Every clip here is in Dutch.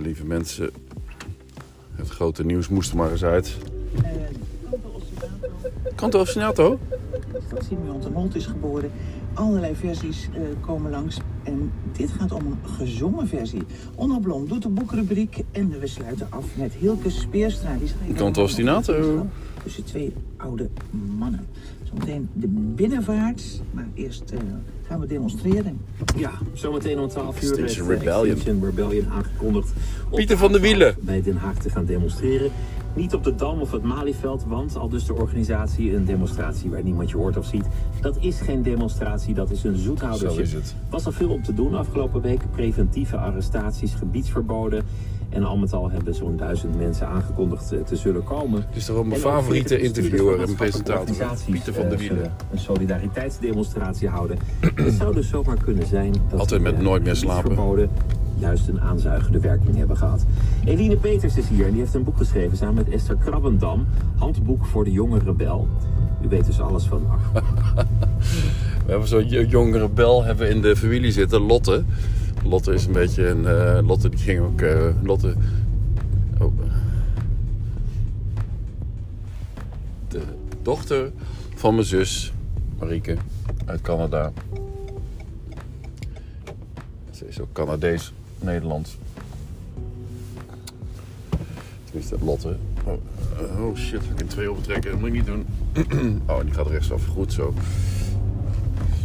lieve mensen. Het grote nieuws moest er maar eens uit. Kanto Ostinato? Dat Simeon de Mond is geboren. Allerlei versies eh, komen langs. En dit gaat om een gezongen versie. Onno Blom doet de boekrubriek. En we sluiten af met Hilke Speerstra. Die Kanto Ostinato. Tussen twee oude mannen. Zometeen de binnenvaart. Maar eerst eh, gaan we demonstreren. Ja, zometeen om 12 uur Extinction heeft, eh, Rebellion. Extinction Rebellion aangekondigd. Pieter van der A12 Wielen. Bij Den Haag te gaan demonstreren. Niet op de Dam of het Malieveld, want al dus de organisatie een demonstratie waar niemand je hoort of ziet. Dat is geen demonstratie, dat is een zoethoudertje. Zo is het. was al veel om te doen afgelopen week. Preventieve arrestaties, gebiedsverboden. En al met al hebben zo'n duizend mensen aangekondigd eh, te zullen komen. Het is toch wel mijn favoriete interviewer en presentator. maatschappelijke Pieter van der organisaties, Wielen. eh, Een solidariteitsdemonstratie houden. Het zou dus zomaar kunnen zijn dat Altijd met eh, nooit meer slapen. juist een aanzuigende werking hebben gehad. Eline Peters is hier en die heeft een boek geschreven samen met Esther Krabbendam. Handboek voor de jonge rebel. U weet dus alles van ach, We hebben zo'n jongere bel hebben in de familie zitten, Lotte. Lotte is een beetje een... eh, Lotte die ging ook... eh, Lotte... Oh. De dochter van mijn zus, Marieke, uit Canada. Ze is ook Canadees, Nederlands. Tenminste, Lotte. Oh, eh, oh shit, ik in twee overtrekken. Dat moet ik niet doen. oh, die gaat rechtsaf. Goed zo.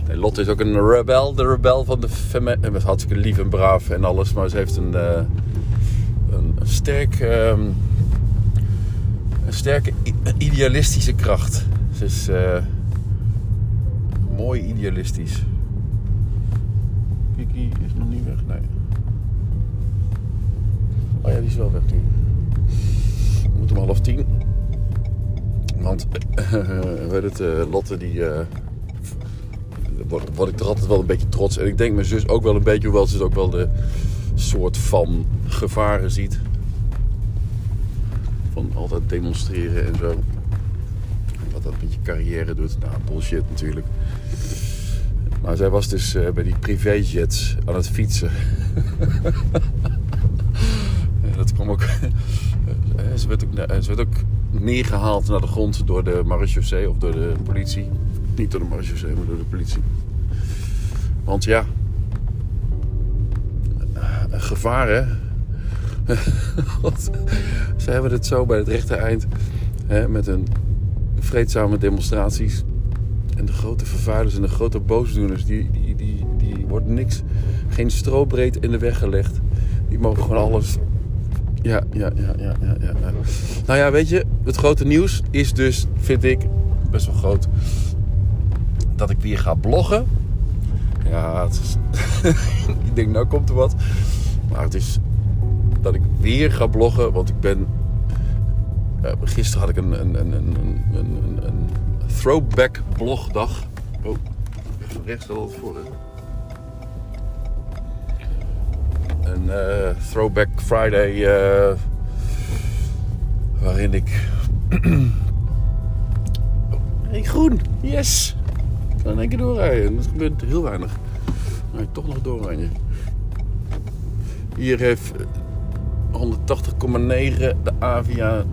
Nee, Lotte is ook een rebel, de rebel van de femme. En is hartstikke lief en braaf en alles, maar ze heeft een, eh, een, sterk, ehm, een sterke idealistische kracht. Ze is eh, mooi idealistisch. Kiki is nog niet weg, nee. Oh ja, die is wel weg nu. We moeten om half tien. Want, weet het, eh, Lotte die... word, ik er altijd wel een beetje trots. En ik denk mijn zus ook wel een beetje, hoewel ze ook wel de soort van gevaren ziet. Van altijd demonstreren en zo. Wat dat met je carrière doet. Nou, bullshit natuurlijk. Maar zij was dus eh, bij die privéjets aan het fietsen. Dat kwam ook. ze, werd ook ze werd ook neergehaald naar de grond door de marechaussee of door de politie. Niet door de marechaussee, maar door de politie. Want ja, gevaar hè. Ze hebben het zo bij het rechte eind hè, met hun vreedzame demonstraties. En de grote vervuilers en de grote boosdoeners, die, die, die, die worden niks, geen strobreed in de weg gelegd. Die mogen gewoon alles. Ja, ja, ja, ja, ja. ja. Nou ja, weet je, het grote nieuws is dus, vind ik, best wel groot. Dat ik weer ga bloggen. Ja, het is, ik denk, nou komt er wat. Maar het is dat ik weer ga bloggen, want ik ben. eh, gisteren had ik een, een, een, een, een, throwback blogdag. Oh, rechts al het voor. hè. Een eh, throwback Friday. eh, waarin ik. oh, hey, groen, yes! Kan in één keer doorrijden. Dat gebeurt heel weinig. Maar toch nog doorrijden. Hier heeft 180,9 de Avia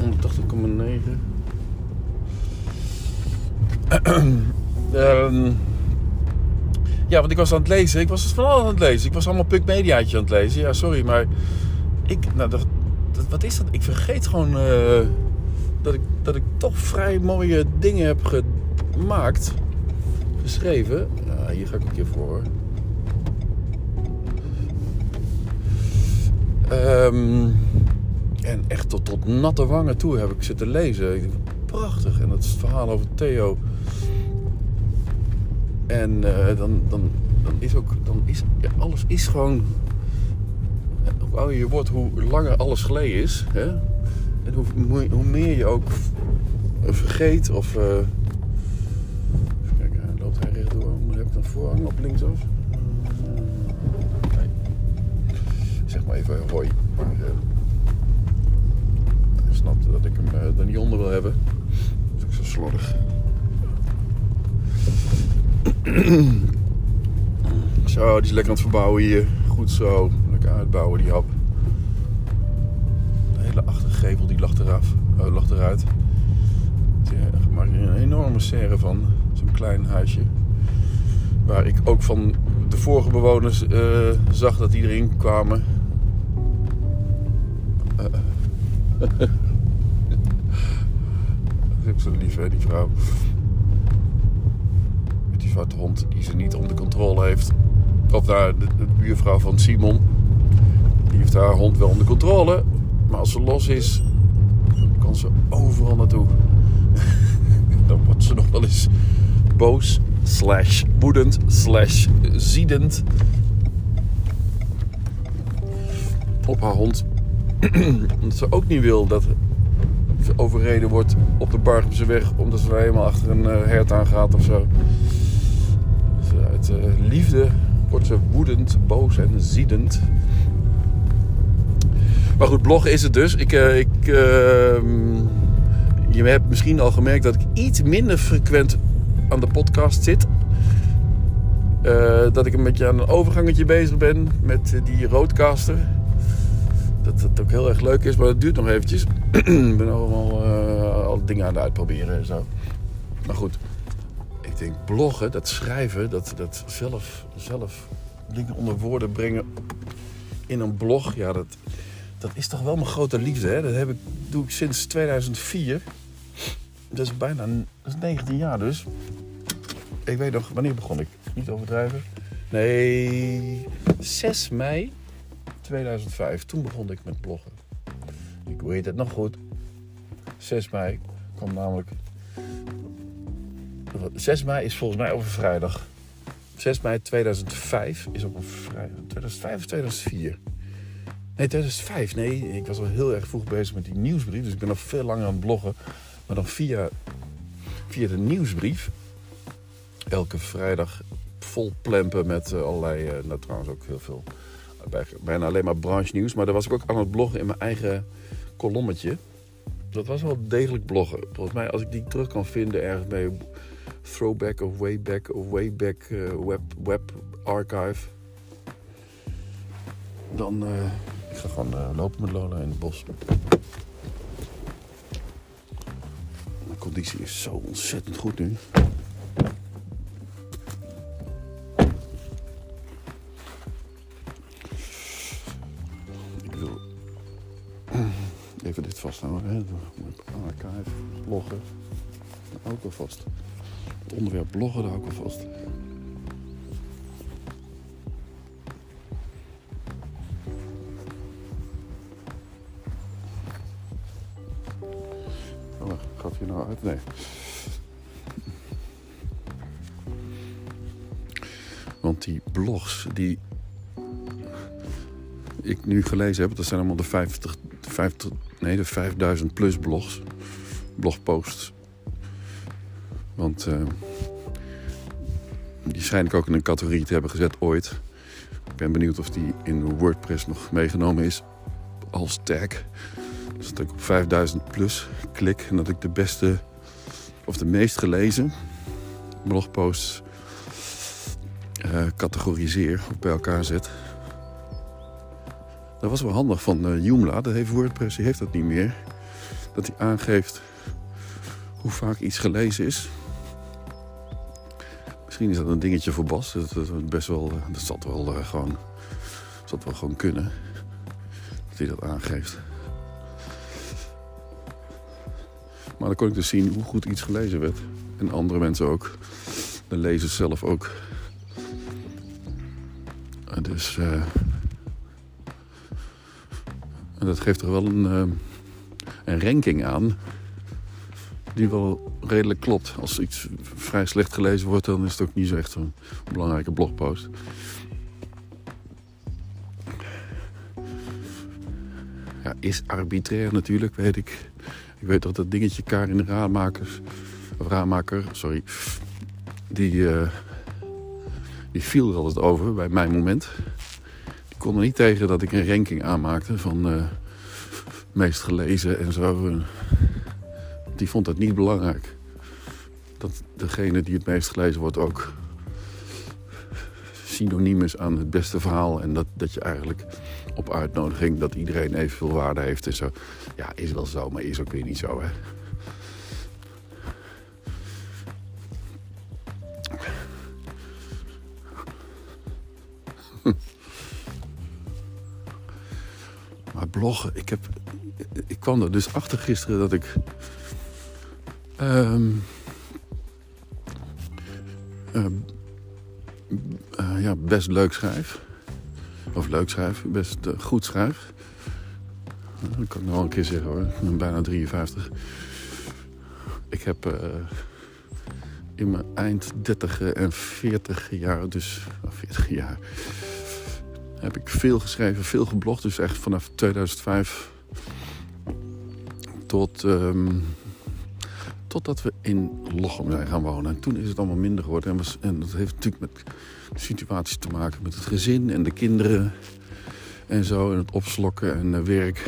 180,9. Ehm, ja, want ik was aan het lezen. Ik was van alles aan het lezen. Ik was allemaal Puk Mediaatje aan het lezen. Ja, sorry, maar ik, nou, dat- wat is dat? Ik vergeet gewoon eh, dat, ik, dat ik toch vrij mooie dingen heb gemaakt, geschreven. Ja, hier ga ik een keer voor. Ehm, en echt tot, tot natte wangen toe heb ik zitten lezen. Prachtig. En dat is het verhaal over Theo. En eh, dan, dan, dan is ook, dan is, alles is gewoon, eh, hoe ouder je wordt, hoe langer alles geleden is. Hè? En hoe, hoe, meer je ook vergeet of... eh, Ik voorhang op linksaf? Nee. Zeg maar even hoi. Maar snapte dat ik hem eh, er niet onder wil hebben. Dat is ook zo slordig. Zo, die is lekker aan het verbouwen hier. Goed zo. Lekker uitbouwen die hap. hele achtergevel die lag, eraf, uh, lag eruit. Daar maak je een enorme serre van. Zo'n klein huisje. Waar ik ook van de vorige bewoners uh, zag dat die erin kwamen. Uh, ook zo lief, hè, die vrouw. Met die zwarte hond die ze niet onder controle heeft. Of daar, de, buurvrouw van Simon. Die heeft haar hond wel onder controle. Maar als ze los is, kan ze overal naartoe. dan wordt ze nog wel eens boos, slash woedend, slash ziedend. Op haar hond. Omdat ze ook niet wil dat ze overreden wordt op de Bargemseweg. Omdat ze helemaal achter een hert aangaat of zo. Dus uit uh, liefde wordt ze woedend, boos en ziedend. Maar goed, bloggen is het dus. Ik, ik, uh, je hebt misschien al gemerkt dat ik iets minder frequent aan de podcast zit. Uh, dat ik een beetje aan een overgangetje bezig ben met die roadcaster. Dat het ook heel erg leuk is, maar dat duurt nog eventjes. ik ben allemaal al dingen aan het uitproberen en zo. Maar goed, ik denk bloggen, dat schrijven, dat, dat zelf, zelf dingen onder woorden brengen in een blog. Ja, dat, dat is toch wel mijn grote liefde. Hè? Dat heb ik, doe ik sinds 2004. Dat is bijna dat is 19 jaar dus. Ik weet nog, wanneer begon ik? Niet overdrijven. Nee, 6 mei 2005. Toen begon ik met bloggen. Ik weet het nog goed. 6 mei kwam namelijk... 6 mei is volgens mij over vrijdag. 6 mei 2005 is op een vrijdag. 2005 of 2004? Nee, 2005. Nee, ik was al heel erg vroeg bezig met die nieuwsbrief. Dus ik ben nog veel langer aan het bloggen. Maar dan via, via de nieuwsbrief. Elke vrijdag vol plempen met uh, allerlei... Uh, nou, trouwens ook heel veel... Uh, bijna alleen maar branche nieuws. Maar daar was ik ook aan het bloggen in mijn eigen kolommetje. Dat was wel degelijk bloggen. Volgens mij, als ik die terug kan vinden ergens bij Throwback of Wayback of Wayback web, web Archive... Dan... Ik ga gewoon uh, lopen met Lola in het bos. Conditie is zo ontzettend goed nu. Ik wil even dit vasthouden. Hè. Archive, bloggen. Hou ik vast. Het onderwerp bloggen, daar hou wel vast. Want die blogs die ik nu gelezen heb, dat zijn allemaal de 50, 50 nee, de 5000 plus blogs, blogposts. Want uh, die schijn ik ook in een categorie te hebben gezet ooit. Ik ben benieuwd of die in WordPress nog meegenomen is als tag. Dat ik op 5000 plus klik en dat ik de beste of de meest gelezen blogposts uh, categoriseer of bij elkaar zet. Dat was wel handig van uh, Joomla. Dat heeft WordPress, heeft dat niet meer. Dat hij aangeeft hoe vaak iets gelezen is. Misschien is dat een dingetje voor Bas. Dat, dat, best wel, dat zal wel uh, gewoon, zal wel gewoon kunnen. Dat hij dat aangeeft. Dan kon ik dus zien hoe goed iets gelezen werd. En andere mensen ook. De lezers zelf ook. Dus... Uh, en dat geeft er wel een, uh, een ranking aan. Die wel redelijk klopt. Als iets vrij slecht gelezen wordt, dan is het ook niet zo echt een belangrijke blogpost. Ja, is arbitrair natuurlijk, weet ik. Ik weet dat dat dingetje Karin Raadmakers, of Raadmaker, sorry, die, uh, die viel er altijd over bij mijn moment. Die kon er niet tegen dat ik een ranking aanmaakte van uh, meest gelezen en zo. Die vond dat niet belangrijk. Dat degene die het meest gelezen wordt ook synoniem is aan het beste verhaal. En dat, dat je eigenlijk op uitnodiging dat iedereen evenveel waarde heeft en zo. Ja, is wel zo, maar is ook weer niet zo, hè. Maar bloggen, ik heb... Ik kwam er dus achter gisteren dat ik... ehm, ehm, eh, ja, best leuk schrijf. Of leuk schrijf, best eh, goed schrijf. Dat kan ik nog wel een keer zeggen hoor. Ik ben bijna 53. Ik heb eh, in mijn eind 30 en 40 jaar, dus nou, 40 jaar, heb ik veel geschreven, veel geblogd. Dus echt vanaf 2005 tot, ehm, totdat we in Lochem zijn gaan wonen. En toen is het allemaal minder geworden. En, was, en dat heeft natuurlijk met de situatie te maken met het gezin en de kinderen. En zo, en het opslokken en eh, werk.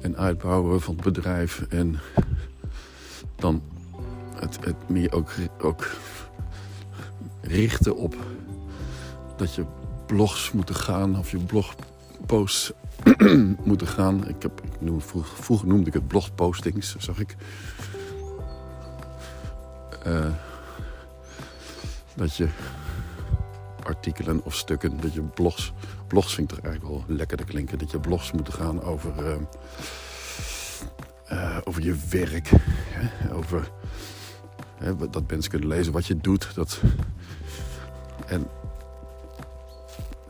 En uitbouwen van het bedrijf. En dan het, het meer ook, ook richten op dat je blogs moeten gaan. Of je blogposts moeten gaan. Ik heb, ik noem, vroeger, noemde ik het blogpostings, zag ik. Eh, dat je artikelen of stukken, dat je blogs, blogs vind ik toch eigenlijk wel lekker te klinken, dat je blogs moeten gaan over, eh, eh, over je werk, hè? over hè, dat mensen kunnen lezen wat je doet. Dat, en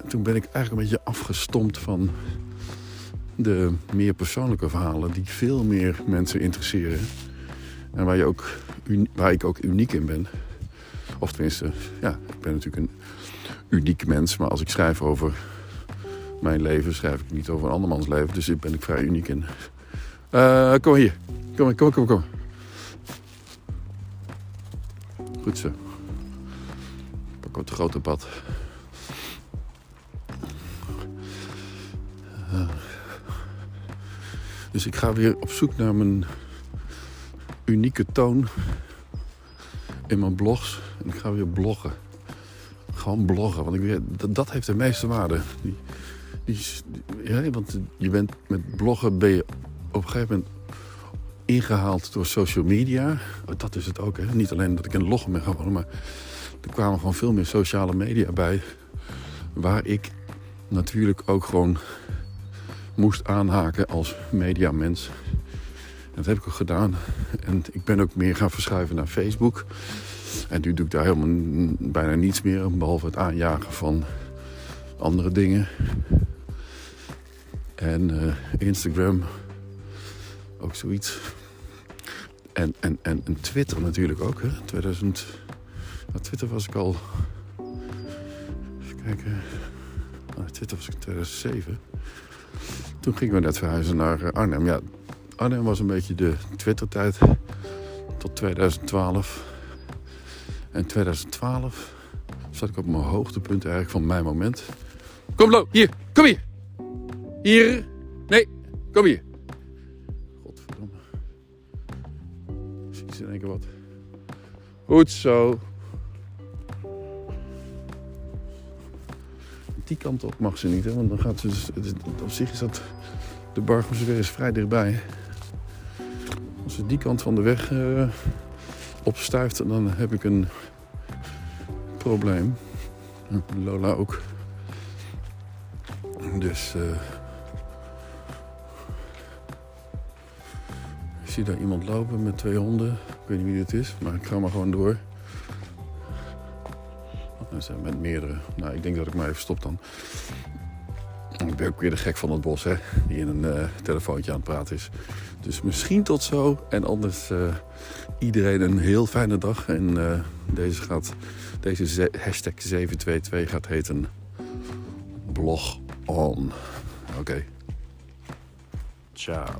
toen ben ik eigenlijk een beetje afgestompt van de meer persoonlijke verhalen die veel meer mensen interesseren. En waar, je ook, waar ik ook uniek in ben. Of tenminste, ja, ik ben natuurlijk een uniek mens. Maar als ik schrijf over mijn leven, schrijf ik niet over een andermans leven. Dus daar ben ik vrij uniek in. Uh, kom hier. Kom, kom, kom, kom. Goed zo. Pak op het grote pad. Uh, dus ik ga weer op zoek naar mijn unieke toon in mijn blogs. En ik ga weer bloggen. Gewoon bloggen, want ik dat, dat heeft de meeste waarde. Die, die, ja, want je bent, met bloggen ben je op een gegeven moment ingehaald door social media. Oh, dat is het ook, hè. Niet alleen dat ik een loggen ben gaan maar er kwamen gewoon veel meer sociale media bij. Waar ik natuurlijk ook gewoon moest aanhaken als mediamens. Dat heb ik ook gedaan. En ik ben ook meer gaan verschuiven naar Facebook. En nu doe ik daar helemaal bijna niets meer. Behalve het aanjagen van andere dingen. En uh, Instagram. Ook zoiets. En, en, en, Twitter natuurlijk ook. Hè. 2000... Nou, Twitter was ik al... Even kijken. Nou, Twitter was ik in 2007. Toen gingen we net verhuizen naar eh, Arnhem. Ja, Arnhem was een beetje de Twitter-tijd tot 2012. En 2012 zat ik op mijn hoogtepunt eigenlijk van mijn moment. Kom, Lo, hier, kom hier. Hier, nee, kom hier. Godverdomme. Zie in één keer wat. Goed zo. Die kant op mag ze niet, hè, want dan gaat ze. Dus, op zich is dat. De Bargumse is vrij dichtbij. Als ze die kant van de weg uh, opstuift, dan heb ik een probleem. Lola ook. Dus ik zie daar iemand lopen met twee honden. Ik weet niet wie het is, maar ik ga maar gewoon door. Er zijn met meerdere. Nou, ik denk dat ik maar even stop dan. Ik ben ook weer de gek van het bos, hè. Die in een uh, telefoontje aan het praten is. Dus misschien tot zo. En anders uh, iedereen een heel fijne dag. En uh, deze, gaat, deze hashtag 722 gaat heten blog on. Oké. Ciao.